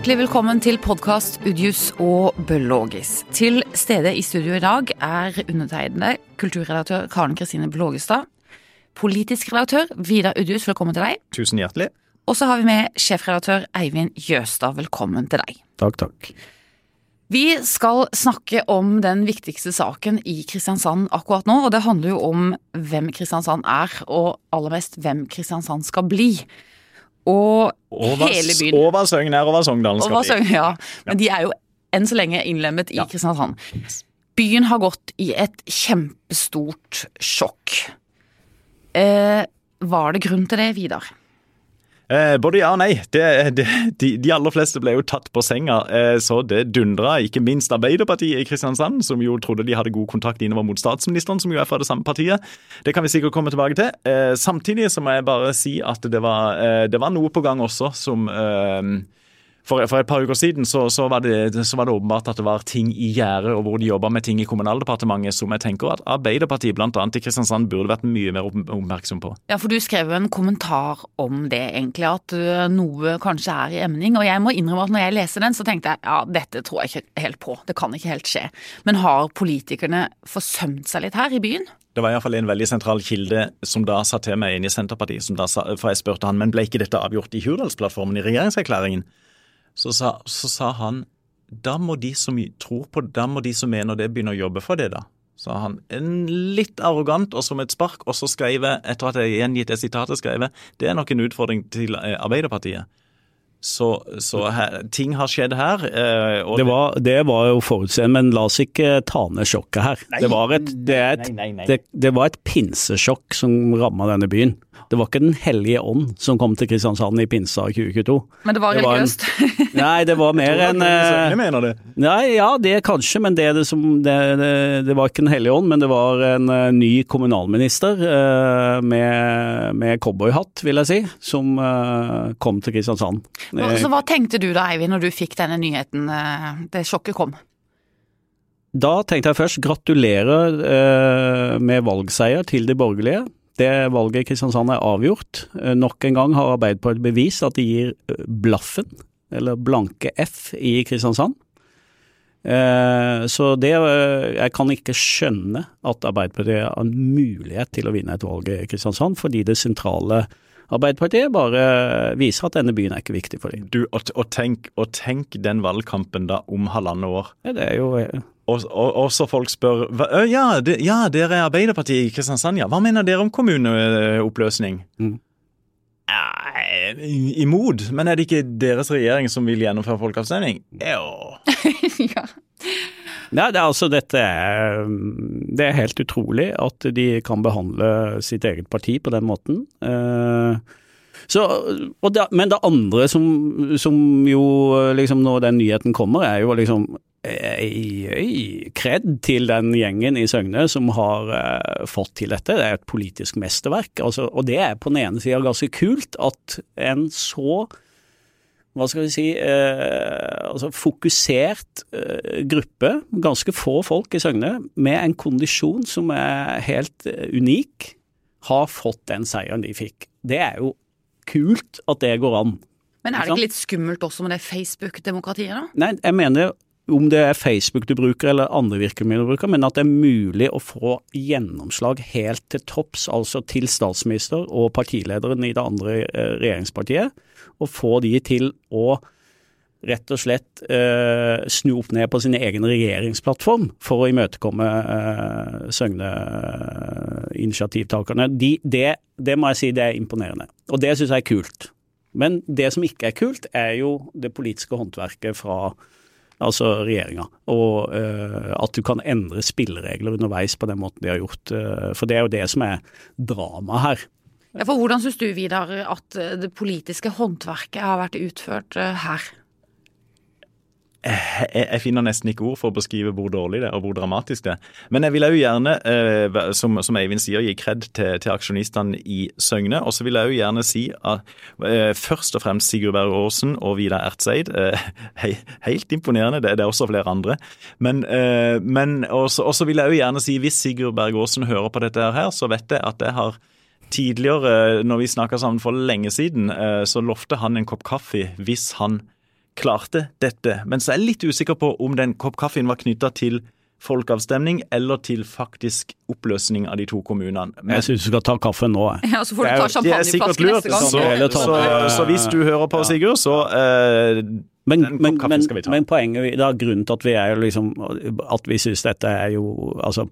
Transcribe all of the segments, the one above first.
Hjertelig velkommen til podkast Udius og Bølågis. Til stede i studio i dag er undertegnede kulturredaktør Karen Kristine Blågestad. Politisk redaktør Vidar Udius, velkommen til deg. Tusen hjertelig. Og så har vi med sjefredaktør Eivind Jøstad, velkommen til deg. Takk, takk. Vi skal snakke om den viktigste saken i Kristiansand akkurat nå, og det handler jo om hvem Kristiansand er, og aller mest hvem Kristiansand skal bli. Og Over, hele byen. over Søgn er over Sogndalen skal sø- ja, men de er jo enn så lenge innlemmet i Ja. Kristiansand. Byen har gått i et kjempestort sjokk. Eh, var det grunn til det, Vidar? Eh, både ja og nei. Det, det, de, de aller fleste ble jo tatt på senga, eh, så det dundra. Ikke minst Arbeiderpartiet i Kristiansand, som jo trodde de hadde god kontakt innover mot statsministeren, som jo er fra det samme partiet. Det kan vi sikkert komme tilbake til. Eh, samtidig så må jeg bare si at det var, eh, det var noe på gang også som eh, for, for et par uker siden så, så, var det, så var det åpenbart at det var ting i gjære, og hvor de jobba med ting i Kommunaldepartementet som jeg tenker at Arbeiderpartiet annet i Kristiansand burde vært mye mer oppmerksom på. Ja, for du skrev jo en kommentar om det, egentlig, at uh, noe kanskje er i emning. Og jeg må innrømme at når jeg leser den, så tenkte jeg ja, dette tror jeg ikke helt på. Det kan ikke helt skje. Men har politikerne forsømt seg litt her i byen? Det var iallfall en veldig sentral kilde som da sa til meg inne i Senterpartiet, som da sa, for jeg spurte han, men ble ikke dette avgjort i Hurdalsplattformen i regjeringserklæringen? Så sa, så sa han da må de som tror på det, da må de som mener det, begynne å jobbe for det, da. Sa han. En litt arrogant og som et spark, og så skrev jeg, etter at jeg gjengitt det sitatet, skrev jeg det er nok en utfordring til eh, Arbeiderpartiet. Så, så her, ting har skjedd her. eh, og Det var, det var jo forutseende, men la oss ikke ta ned sjokket her. Nei, det, var et, det, er et, nei, nei, nei. Det, det var et pinsesjokk som ramma denne byen. Det var ikke Den hellige ånd som kom til Kristiansand i pinsa 2022. Men det var Det var en- religiøst. Nei, det var mer enn eh, Jeg mener det. Nei, ja, det kanskje, men det, er det, som, det, det, det var ikke Den hellige ånd, men det var en eh, ny kommunalminister eh, med, med cowboyhatt, vil jeg si, som kom til Kristiansand. Så hva tenkte du da, Eivind, når du fikk denne nyheten, det sjokket kom? Da tenkte jeg først gratulerer eh, med valgseier til de borgerlige. Det valget i Kristiansand er avgjort. Eh, nok en gang har Arbeiderpartiet bevist at de gir eh, blaffen, eller blanke F, i Kristiansand. Eh, så det Jeg kan ikke skjønne at Arbeiderpartiet har en mulighet til å vinne et valg i Kristiansand, fordi det sentrale Arbeiderpartiet bare viser at denne byen er ikke viktig for dem. Du, og, og, tenk, og tenk den valgkampen da om halvannet år. Ja, Det er jo Og, og, og så folk spør ja, de, ja, dere er Arbeiderpartiet i Kristiansand, ja. Hva mener dere om kommuneoppløsning? Mm. Eh, imot. Men er det ikke deres regjering som vil gjennomføre folkeavstemning? Jo. ja. Nei, det er altså dette Det er helt utrolig at de kan behandle sitt eget parti på den måten. Eh, Så, og det, men det andre som, som jo liksom når den nyheten kommer, er jo liksom kred til den gjengen i Søgne som har uh, fått til dette. Det er et politisk mesterverk. Altså, og det er på den ene sida ganske kult at en så hva skal vi si, eh, altså fokusert eh, gruppe, ganske få folk i Søgne, med en kondisjon som er helt eh, unik, har fått den seieren de fikk. Det er jo kult at det går an. Men er det ikke litt skummelt også med det Facebook-demokratiet, da? Nei, jeg mener om det er Facebook du bruker eller andre virkemidler du bruker, men at det er mulig å få gjennomslag helt til topps, altså til statsminister og partilederen i det andre eh, regjeringspartiet, og få de til å rett og slett eh, snu opp ned på sin egen regjeringsplattform for å imøtekomme eh, Søgne-initiativtakerne. De, det, det må jeg si det er imponerende, og det syns jeg er kult. Men det som ikke er kult, er jo det politiske håndverket fra altså regjeringa, og uh, at du kan endre spilleregler underveis på den måten de har gjort. Uh, for det er jo det som er dramaet her. Ja, for Hvordan syns du, Vidar, at det politiske håndverket har vært utført eh, her? Jeg, jeg finner nesten ikke ord for å beskrive hvor dårlig det er og hvor dramatisk det er. Men jeg vil òg gjerne, eh, som, som Eivind sier, gi kred til, til aksjonistene i Søgne. Og så vil jeg òg gjerne si at eh, først og fremst Sigurd Berg Aasen og Vidar Ertseid. Eh, hei, helt imponerende. Det, det er også flere andre. Men, eh, men også, også vil jeg òg gjerne si, hvis Sigurd Berg Aasen hører på dette her, så vet jeg at jeg har Tidligere, når vi snakka sammen for lenge siden, eh, så lovte han en kopp kaffe hvis han klarte dette. Men så er jeg litt usikker på om den kopp kaffen var knytta til folkeavstemning eller til faktisk oppløsning av de to kommunene. Men, jeg syns du skal ta kaffen nå. Ja, Så får du ta champagneflaske neste gang. Så, så, så, så, hvis du hører på, Sigurd, så uh, men, men, men, men, poenget, da, grunnen til at vi er liksom, at vi syns dette er jo altså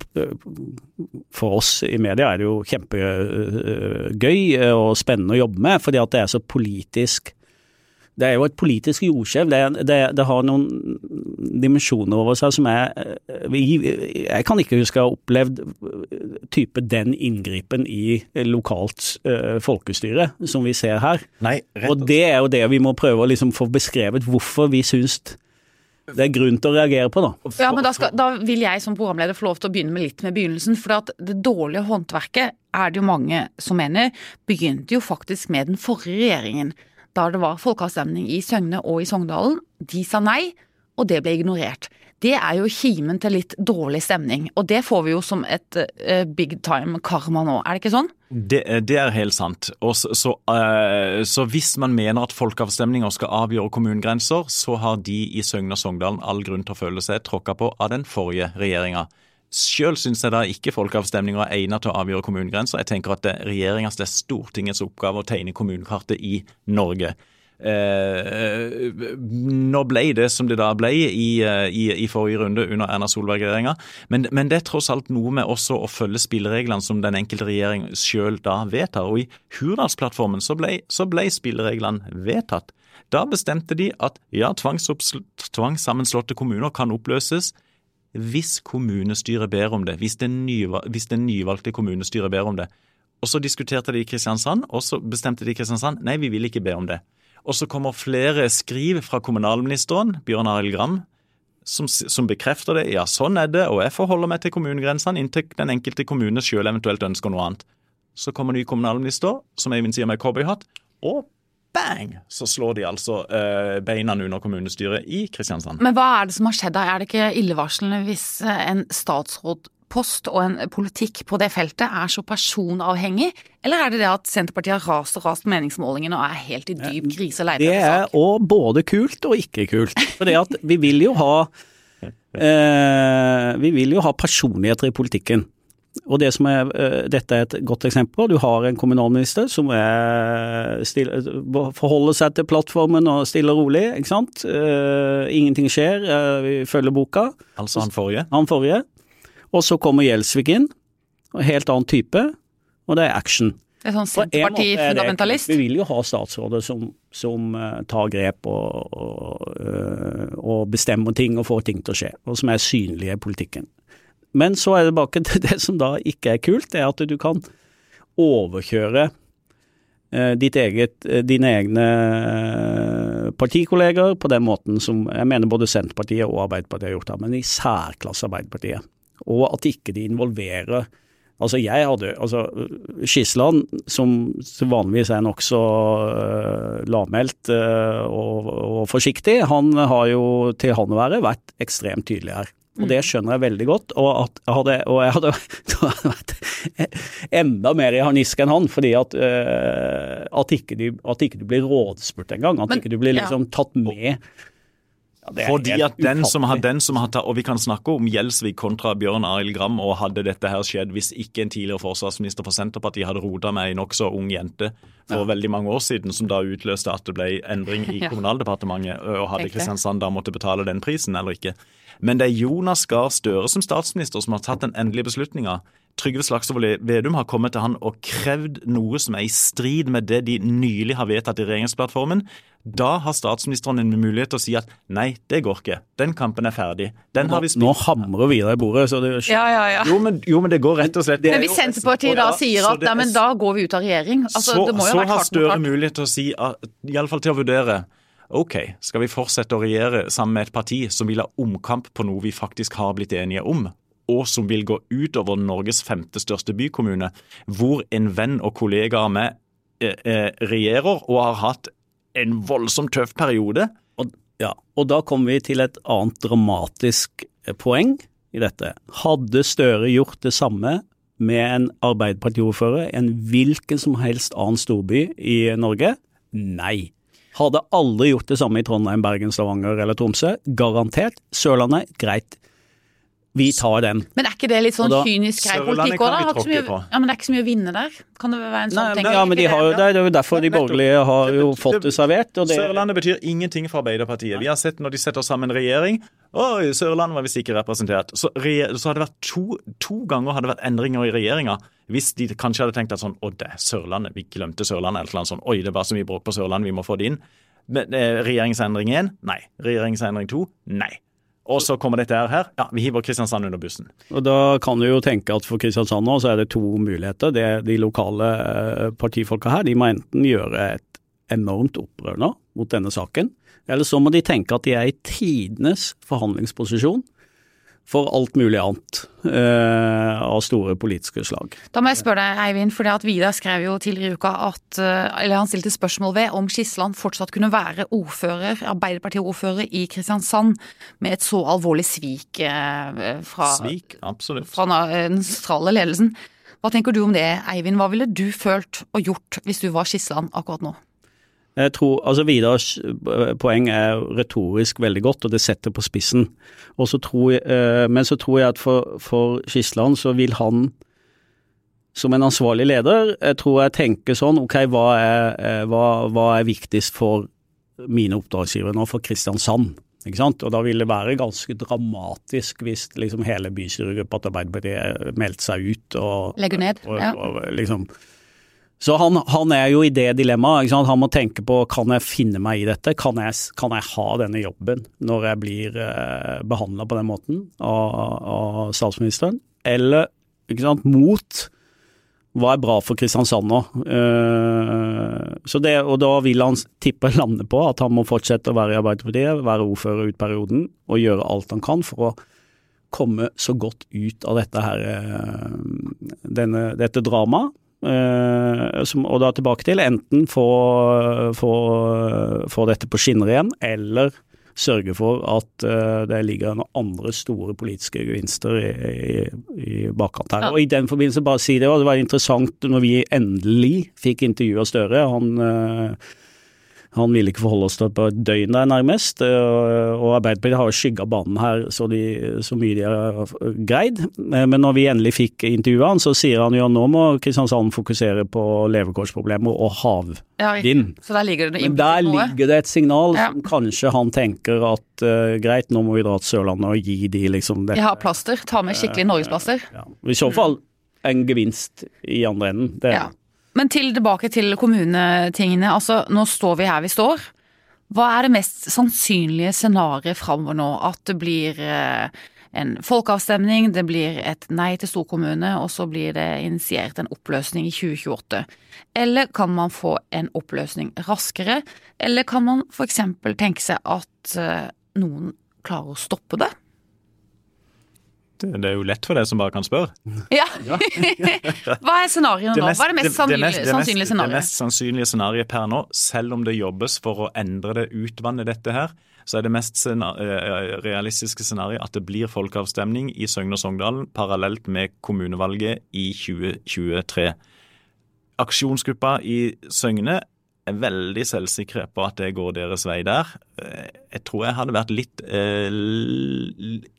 For oss i media er det jo kjempegøy og spennende å jobbe med, fordi at det er så politisk det er jo et politisk jordskjelv. Det, det, det, har noen dimensjoner over seg som er Jeg kan ikke huske å ha opplevd type den inngripen i lokalt uh, folkestyre som vi ser her. Nei, og, og det er jo det vi må prøve å liksom få beskrevet hvorfor vi syns det er grunn til å reagere på, da. Ja, men da, skal, da, vil jeg som programleder få lov til å begynne med litt med begynnelsen. For at det dårlige håndverket er det jo mange som mener begynte jo faktisk med den forrige regjeringen da det var folkeavstemning i Søgne og i Sogndalen. De sa nei, og det ble ignorert. Det er jo kimen til litt dårlig stemning, og det får vi jo som et uh, big time karma nå, er det ikke sånn? Det, det er helt sant. Så, så, uh, så, hvis man mener at folkeavstemninger skal avgjøre kommunegrenser, så har de i Søgne og Sogndalen all grunn til å føle seg tråkka på av den forrige regjeringa. Sjøl syns jeg da ikke folkeavstemninger er egnet til å avgjøre kommunegrenser. Jeg tenker at det er regjeringas, det er Stortingets oppgave å tegne kommunekartet i Norge. Eh, nå ble det som det da ble i, i, i forrige runde under Erna Solberg-regjeringa, men, men, det er tross alt noe med også å følge spillereglene som den enkelte regjering sjøl da vedtar. Og i Hurdalsplattformen så ble, så ble spillereglene vedtatt. Da bestemte de at ja, tvangssammenslåtte kommuner kan oppløses hvis kommunestyret ber om det, hvis det, nyvalgte kommunestyret ber om det. Og Så diskuterte de i Kristiansand, og så bestemte de i Kristiansand nei, vi vil ikke be om det. Og så kommer flere skriv fra kommunalministeren, Bjørn Arild Gram, som, som, bekrefter det. Ja, sånn er det, og jeg forholder meg til kommunegrensene inntil den enkelte kommune sjøl eventuelt ønsker noe annet. Så kommer ny kommunalminister, som Eivind sier med cowboyhatt, og bang, så slår de altså eh, beina under kommunestyret i Kristiansand. Men hva er det som har skjedd da? Er det ikke illevarslende hvis eh, en statsrådpost og en politikk på det feltet er så personavhengig, eller er det det at Senterpartiet har rast og rast meningsmålingene og er helt i dyp krise og etter sak? Det er òg både kult og ikke kult. For det at vi vil jo ha eh, Vi vil jo ha personligheter i politikken. Og det som er, eh, Dette er et godt eksempel. Du har en kommunalminister som stille, forholder seg til plattformen og stiller rolig. ikke sant? Uh, ingenting skjer, uh, vi følger boka. Altså han forrige? Han forrige. Og så kommer Gjelsvik inn, og helt annen type, og det er action. Det er sånn Senterparti-fundamentalist? Vi vil jo ha statsråder som, som uh, tar grep og, og, og bestemmer ting og får ting til å skje, og som er synlige i politikken. Men så er det tilbake til det som da ikke er kult, det er at du kan overkjøre eh, ditt eget, eh, dine egne eh, partikolleger på den måten som jeg mener både Senterpartiet og Arbeiderpartiet har gjort her, men i særklasse Arbeiderpartiet. Og at ikke de involverer Altså jeg hadde, altså Skisland, som vanligvis er nokså uh, lavmælt uh, og, og, forsiktig, han har jo til han å være vært ekstremt tydelig her. Og det skjønner jeg veldig godt. Og, at jeg hadde, og jeg hadde, vært enda mer i harnisk enn han, fordi at, uh, at, ikke du, at ikke du blir rådspurt engang. At Men, ikke du blir liksom tatt med. Ja, Fordi at den som, har, den som har tatt, og Vi kan snakke om Gjelsvik kontra Bjørn Arild Gram, og hadde dette her skjedd hvis ikke en tidligere forsvarsminister for Senterpartiet hadde rota med ei nokså ung jente for ja. veldig mange år siden, som da utløste at det ble endring i Kommunaldepartementet, og hadde Kristiansand da måtte betale den prisen eller ikke. Men det er Jonas Gahr Støre som statsminister som har tatt den endelige beslutninga. Trygve Slagsvold Vedum har kommet til han og krevd noe som er i strid med det de nylig har vedtatt i regjeringsplattformen. Da har statsministeren en mulighet til å si at nei, det går ikke. Den kampen er ferdig. Den har vi spilt. Nå hamrer vi deg i bordet. Så det... ja, ja, ja. Jo men, jo, men, det går rett og slett Men Hvis Senterpartiet da sier at nei, men da går vi ut av regjering altså, Så, så har Støre mulighet til å si, iallfall til å vurdere OK, skal vi fortsette å regjere sammen med et parti som vil ha omkamp på noe vi faktisk har blitt enige om, og som vil gå utover Norges femte største bykommune, hvor en venn og kollega av meg eh, eh, regjerer og har hatt en voldsomt tøff periode? Og, ja, og da kommer vi til et annet dramatisk eh, poeng i dette. Hadde Støre gjort det samme med en Arbeiderpartiordfører, en hvilken som helst annen storby i Norge? Nei. Hadde aldri gjort det samme i Trondheim, Bergen, Stavanger eller Tromsø. Garantert. Sørlandet, greit. Vi tar den. Men er ikke det litt sånn da- kynisk grei politikk òg, da? mye-. Ja, men det er ikke så mye å vinne der? Kan det være en sånn ting? Ja, men de har jo, det er jo derfor de borgerlige har jo fått det servert. Og det, Sørlandet betyr ingenting for Arbeiderpartiet. Vi har sett når de setter sammen regjering Oi, Sørlandet var visst ikke representert. Så, så hadde det vært to, to ganger hadde det vært endringer i regjeringa. Hvis de kanskje hadde tenkt at sånn Å, det er Sørlandet. Vi glemte Sørlandet. Eller noe sånt. Oi, det var så mye bråk på Sørlandet, vi må få det inn. Men, eh, regjeringsendring én? Nei. Regjeringsendring to? Nei. Og så kommer dette her. Ja, vi hiver Kristiansand under bussen. og da kan du jo tenke at for Kristiansand nå så er det to muligheter. Det De lokale eh, partifolka her de må enten gjøre et enormt opprør nå mot denne saken, eller så må de tenke at de er i tidenes forhandlingsposisjon for alt mulig annet eh, av store politiske slag. Da må jeg spørre deg, Eivind, for Vidar skrev jo tidligere i uka at eh, Eller han stilte spørsmål ved om Skisland fortsatt kunne være ordfører, Arbeiderparti-ordfører i Kristiansand med et så alvorlig svik eh, fra, Svik, fra den den sentrale ledelsen. Hva tenker du om det, Eivind? Hva ville du følt og gjort hvis du var Skisland akkurat nå? Jeg tror, altså Vidars eh, poeng er retorisk veldig godt, og det setter på spissen. Og så tror jeg, eh, men så tror jeg at for, for Skisland så vil han som en ansvarlig leder, jeg tror jeg tenker sånn ok, hva er, eh, hva, hva er viktigst for mine oppdragsgivere nå, for Kristiansand? Ikke sant? Og da vil det være ganske dramatisk hvis liksom hele bystyregruppa til Arbeiderpartiet meldte seg ut og Legger ned? og, Ja. og, liksom så han, han er jo i det dilemmaet. Han må tenke på kan jeg finne meg i dette, kan jeg, kan jeg ha denne jobben når jeg blir eh, behandla på den måten av, av statsministeren, eller sant, mot hva er bra for Kristiansand nå. Eh, det, og da vil han tippe lande på at han må fortsette å være i Arbeiderpartiet, være ordfører ut perioden og gjøre alt han kan for å komme så godt ut av dette her, eh, dette dramaet. Eh, som, og da tilbake til enten få, få, få dette på skinner igjen, eller sørge for at eh, det ligger noen andre store politiske gevinster i, i, i bakkant her. Ja. Og i den forbindelse bare si det, og det var interessant når vi endelig fikk intervjua Støre. Han eh, han ville ikke forholde oss til det på et døgn der, nærmest. eh, Og Arbeiderpartiet har skygga banen her så, de, så mye de har greid. Eh, Men når vi endelig fikk intervjua han, så sier han jo nå må Kristiansand fokusere på levekårsproblemer og havvind. Ja. Så der ligger det Men der ligger det et signal Ja. som kanskje han tenker at uh, greit, nå må vi dra til Sørlandet og gi de liksom det. Jeg har plaster. Ta med skikkelig norgesplaster. Ja. I så fall en gevinst i andre enden. Det, Ja. Men til, tilbake til kommunetingene. Altså, nå står vi her vi står. Hva er det mest sannsynlige scenarioet framover nå? At det blir eh, en folkeavstemning, det blir et nei til storkommune, og så blir det initiert en oppløsning i 2028. Eller kan man få en oppløsning raskere? Eller kan man f.eks. tenke seg at eh, noen klarer å stoppe det? Det, det er jo lett for deg som bare kan spørre. Ja. Hva er scenarioet nå? Hva er det mest sannsynlige, mest- det Det mest sannsynlige scenarioet per nå, selv om det jobbes for å endre det, utvanne dette her, så er det mest scena- eh, realistiske scenarioet at det blir folkeavstemning i Søgne og Sogndalen parallelt med kommunevalget i 2023. Aksjonsgruppa i Søgne er veldig selvsikre på at det går deres vei der. Eh, Jeg tror jeg hadde vært litt eh,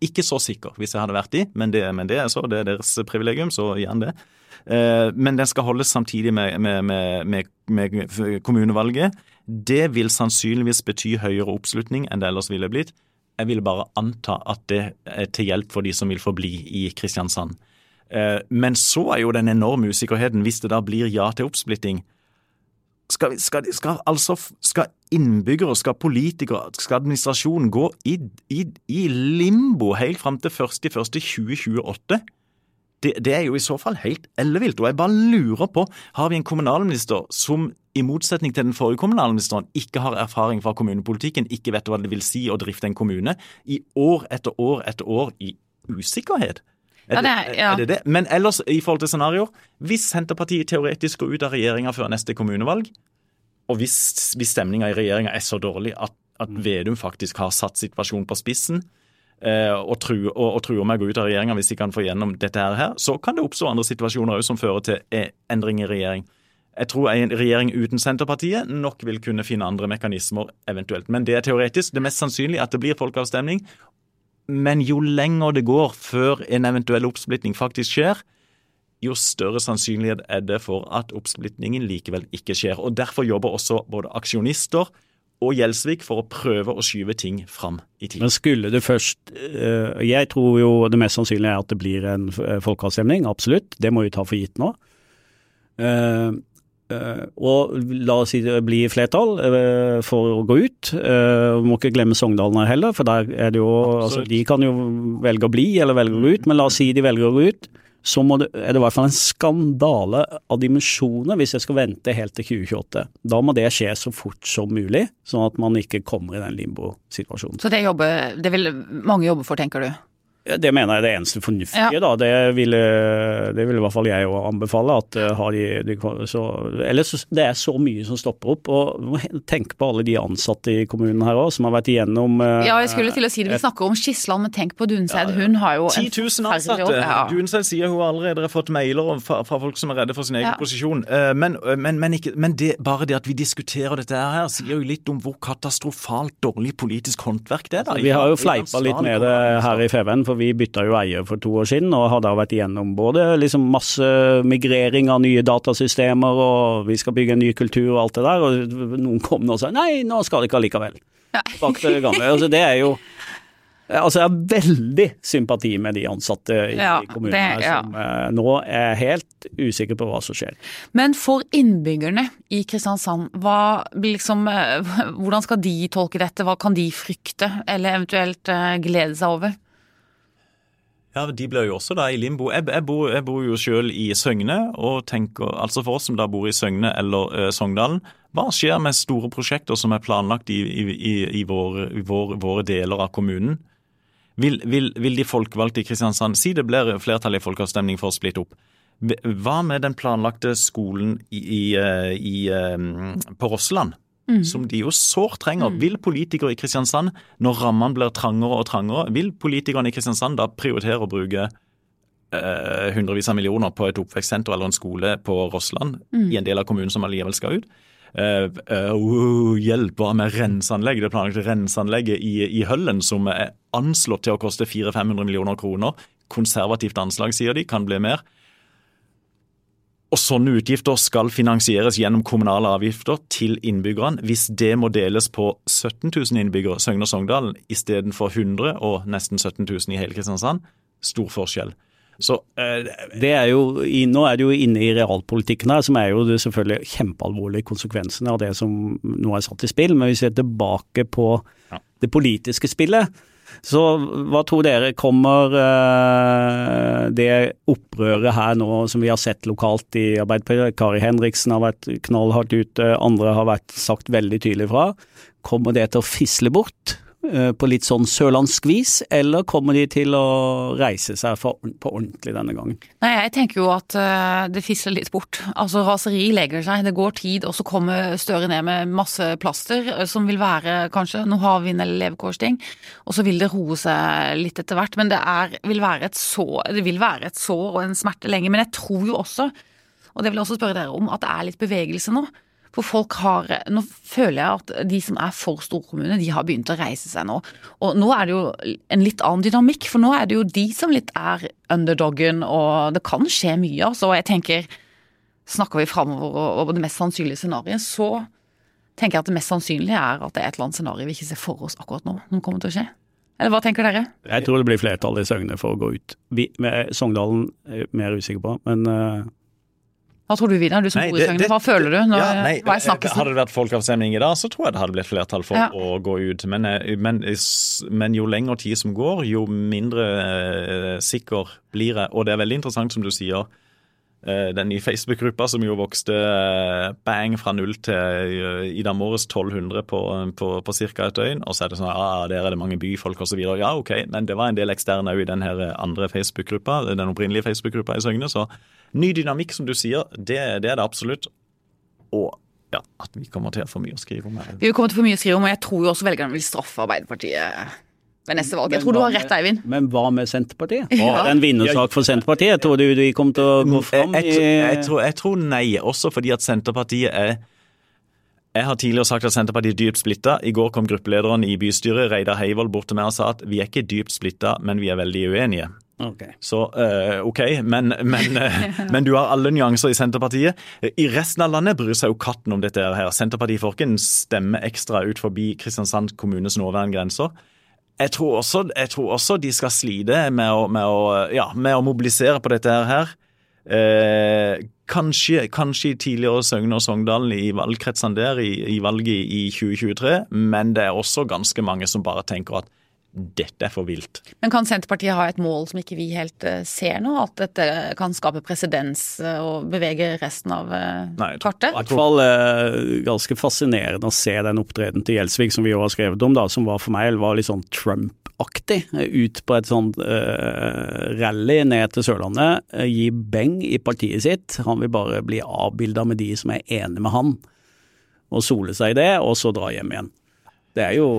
Ikke så sikker hvis jeg hadde vært de, men det, men det er så, det er deres privilegium, så gjerne det. Eh, Men den skal holdes samtidig med, med, med, med, med kommunevalget. Det vil sannsynligvis bety høyere oppslutning enn det ellers ville blitt. Jeg ville bare anta at det er til hjelp for de som vil forbli i Kristiansand. Eh, Men så er jo den enorme usikkerheten hvis det da blir ja til oppsplitting. Skal, skal, skal, altså, skal innbyggere, skal politikere, skal administrasjonen gå i, i, i limbo helt fram til 1.1.2028? Det, det er jo i så fall helt ellevilt. Og jeg bare lurer på, har vi en kommunalminister som i motsetning til den forrige kommunalministeren ikke har erfaring fra kommunepolitikken, ikke vet hva det vil si å drifte en kommune, i år etter år etter år i usikkerhet? Er Ja, det, det er- det det? Men ellers, i forhold til scenarioer, hvis Senterpartiet teoretisk går ut av regjeringa før neste kommunevalg, og hvis, hvis stemninga i regjeringa er så dårlig at, at Vedum faktisk har satt situasjonen på spissen, eh, og, truer, og, og truer med å gå ut av regjeringa hvis de kan få gjennom dette her, så kan det oppstå andre situasjoner òg som fører til eh, endring i regjering. Jeg tror en regjering uten Senterpartiet nok vil kunne finne andre mekanismer eventuelt. Men det er teoretisk. Det er mest sannsynlig at det blir folkeavstemning. Men jo lenger det går før en eventuell oppsplitting faktisk skjer, jo større sannsynlighet er det for at oppsplitningen likevel ikke skjer. Og Derfor jobber også både aksjonister og Gjelsvik for å prøve å skyve ting fram i tid. Men skulle det først eh, Jeg tror jo det mest sannsynlige er at det blir en eh, folkeavstemning, absolutt. Det må vi ta for gitt nå. Uh, og la oss si det blir flertall uh, for å gå ut. Vi må ikke glemme Sogndalen heller, for der er det jo altså, De kan jo velge å bli eller velge å gå ut, men la oss si de velger å gå ut så det, er det i hvert fall en skandale av dimensjoner hvis jeg skal vente helt til 2028. Da må det skje så fort som mulig, sånn at man ikke kommer i den limbo-situasjonen. Så det, jobber, det vil mange jobbe for, tenker du? Det mener jeg er det eneste fornuftige. Ja. da, Det ville, det ville i hvert fall jeg òg anbefale. at uh, har de, de så, Ellers det er så mye som stopper opp. og Tenk på alle de ansatte i kommunen her òg, som har vært igjennom uh, Ja, jeg skulle til å si det. Vi snakker om Skisland, men tenk på Dunseid. Hun har jo 10 000 ansatte. Ja. Dunseid sier hun allerede har fått mailer fra, fra, folk som er redde for sin egen ja. posisjon. Uh, men, men, men, ikke, men det, bare det at vi diskuterer dette her, sier jo litt om hvor katastrofalt dårlig politisk håndverk det er. da. Vi har jo fleipa litt med det her i Feven. for vi bytta jo eier for to år siden og har da vært igjennom både liksom masse migrering av nye datasystemer og vi skal bygge en ny kultur og alt det der, og noen kom nå og sa nei, nå skal det ikke allikevel. Bak det gamle. Altså, det er jo Altså, jeg har veldig sympati med de ansatte i, ja, kommunen her som ja. nå er helt usikre på hva som skjer. Men for innbyggerne i Kristiansand, hva, liksom, eh, hvordan skal de tolke dette? Hva kan de frykte, eller eventuelt eh, glede seg over? Ja, De blir jo også da i limbo. Jeg, jeg, bor, jeg bor, jo selv i Søgne, og tenker, altså for oss som da bor i Søgne eller uh, Sogndalen, hva skjer med store prosjekter som er planlagt i, i, i, i vår, vår, våre deler av kommunen? Vil, vil, vil, de folkevalgte i Kristiansand Si det blir flertall i folkeavstemning for å splitte opp. Hva med den planlagte skolen i, uh, på Rossland? Mm. som de jo sårt trenger. Mm. Vil politikere i Kristiansand, når rammene blir trangere og trangere, vil politikerne i Kristiansand da prioritere å bruke eh, hundrevis av millioner på et oppvekstsenter eller en skole på Rossland, mm. i en del av kommunen som allikevel skal ut? Uh, uh, hjelp, hva med renseanlegg? Det planlagte renseanlegget i, i Høllen, som er anslått til å koste 400-500 millioner kroner. Konservativt anslag, sier de, kan bli mer. Og sånne utgifter skal finansieres gjennom kommunale avgifter til innbyggerne. Hvis det må deles på 17 000 innbyggere, Søgne og Sogndalen, istedenfor 100 og nesten 17 000 i hele Kristiansand, stor forskjell. Så, eh, det er jo, nå er det jo inne i realpolitikken her, som er jo det selvfølgelig kjempealvorlige konsekvensene av det som nå er satt i spill. Men hvis vi ser tilbake på ja. det politiske spillet, så hva tror dere kommer uh, det opprøret her nå som vi har sett lokalt i Arbeiderpartiet? Kari Henriksen har vært knallhardt ute, andre har vært sagt veldig tydelig fra. Kommer det til å fisle bort? Eh, på litt sånn sørlandsk vis, eller kommer de til å reise seg for, på ordentlig denne gangen? Nei, Jeg tenker jo at uh, det fisler litt bort. Altså Raseri legger seg, det går tid, og så kommer Støre ned med masse plaster som vil være kanskje noe havvind eller levekårsting, og så vil det roe seg litt etter hvert. Men det, er, vil være et sår, det vil være et sår og en smerte lenge. Men jeg tror jo også, og det vil jeg også spørre dere om, at det er litt bevegelse nå. For folk har Nå føler jeg at de som er for storkommune, de har begynt å reise seg nå. Og nå er det jo en litt annen dynamikk, for nå er det jo de som litt er underdoggen, og det kan skje mye, altså. Og jeg tenker Snakker vi framover over det mest sannsynlige scenarioet, så tenker jeg at det mest sannsynlige er at det er et eller annet scenario vi ikke ser for oss akkurat nå, som kommer til å skje. Eller hva tenker dere? Jeg tror det blir flertall i Søgne for å gå ut. Vi, Sogndalen er jeg mer usikker på, men uh hva tror du, Vidar, du som bor i Søgne, hva føler du? Når, ja, nei, hva er snakkisen? Hadde det vært folkeavstemning i dag, så tror jeg det hadde blitt flertall for ja. å gå ut. Men, eh, men, men, jo lengre tid som går, jo mindre uh, sikker blir jeg. Og det er veldig interessant, som du sier, den nye Facebook-gruppa som jo vokste uh, bang fra null til i dag morges 1200 på, på, på ca. et døgn. Og så er det sånn ah, der er det mange byfolk osv. Ja, OK, men det var en del eksterne òg i den andre Facebook-gruppa, den opprinnelige Facebook-gruppa i Søgne. så Ny dynamikk, som du sier, det, det er det absolutt. Og ja, at vi kommer til å få mye å skrive om. Her. Vi kommer til å få mye å skrive om, og jeg tror jo også velgerne vil straffe Arbeiderpartiet ved neste valg. Jeg tror du har rett, Eivind. Men hva med Senterpartiet? Ja. Er det en vinnersak for Senterpartiet? Tror du de kommer til å gå fram jeg, jeg, jeg, tror, jeg tror nei, også fordi at Senterpartiet er jeg har tidligere sagt at Senterpartiet er dypt splitta. I går kom gruppelederen i bystyret, Reidar Heivold, bort til meg og sa at vi er ikke dypt splitta, men vi er veldig uenige. Okay. Så uh, OK, men, men, uh, men du har alle nyanser i Senterpartiet. I resten av landet bryr seg jo katten om dette her. Senterpartiet får ikke en stemme ekstra ut forbi Kristiansand kommunes nåværende grenser. Jeg tror, også, jeg tror også de skal slite med å, med å, ja, med å mobilisere på dette her. Eh, kanskje, kanskje tidligere Søgne og Sogndalen i valgkretsene der i, i valget i 2023, men det er også ganske mange som bare tenker at dette er for vilt. Men kan Senterpartiet ha et mål som ikke vi helt eh, ser nå? At dette kan skape presedens eh, og bevege resten av eh, Nei, kartet? I hvert fall ganske fascinerende å se den opptredenen til Gjelsvik som vi jo har skrevet om, da, som var for meg var litt sånn Trump-aktig. Ut på et sånt uh, rally ned til Sørlandet, gi beng i partiet sitt. Han vil bare bli avbilda med de som er enige med han, og sole seg i det, og så dra hjem igjen. Det er jo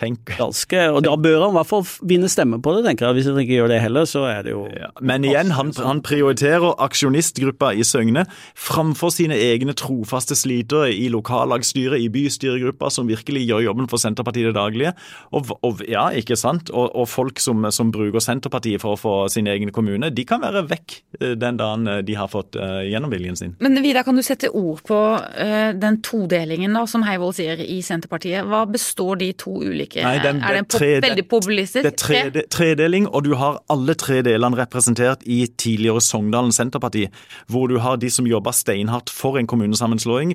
Tenk, ganske Og da bør han i hvert fall vinne stemme på det, tenker jeg. Hvis han ikke gjør det heller, så er det jo Ja, men igjen, han, han prioriterer aksjonistgruppa i Søgne framfor sine egne trofaste slitere i lokallagsstyret, i bystyregruppa, som virkelig gjør jobben for Senterpartiet det daglige. Og, og ja, ikke sant? Og, og folk som, som bruker Senterpartiet for å få sin egen kommune, de kan være vekk eh, den dagen eh, de har fått uh, gjennom viljen sin. Men Vidar, kan du sette ord på uh, den todelingen da, som Heivold sier i Senterpartiet? Hva består de to ulike Nei, den- Er det en tre- veldig populistisk? Det er tre, tredeling, og du har alle tre delene representert i tidligere Sogndalen Senterparti, hvor du har de som jobba steinhardt for en kommunesammenslåing.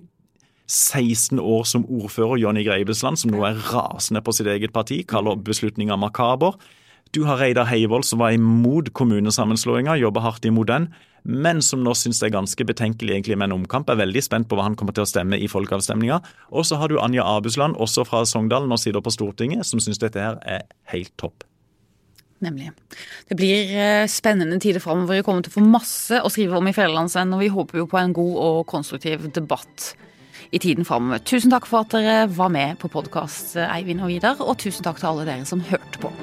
16 år som ordfører, Jonny Greibesland, som nå er rasende på sitt eget parti, kaller beslutninga makaber. Du har Reidar Heivold, som var imot kommunesammenslåinga, jobber hardt imot den, men som nå syns det er ganske betenkelig egentlig med en omkamp. Er veldig spent på hva han kommer til å stemme i folkeavstemninga. Og så har du Anja Abusland, også fra Sogndal, nå sitter på Stortinget, som syns dette her er helt topp. Nemlig. Det blir eh, spennende tider framover. Vi kommer til å få masse å skrive om i Fjellandsvennen, og vi håper jo på en god og konstruktiv debatt i tiden framover. Tusen takk for at dere var med på podkast, Eivind og Vidar, og tusen takk til alle dere som hørte på.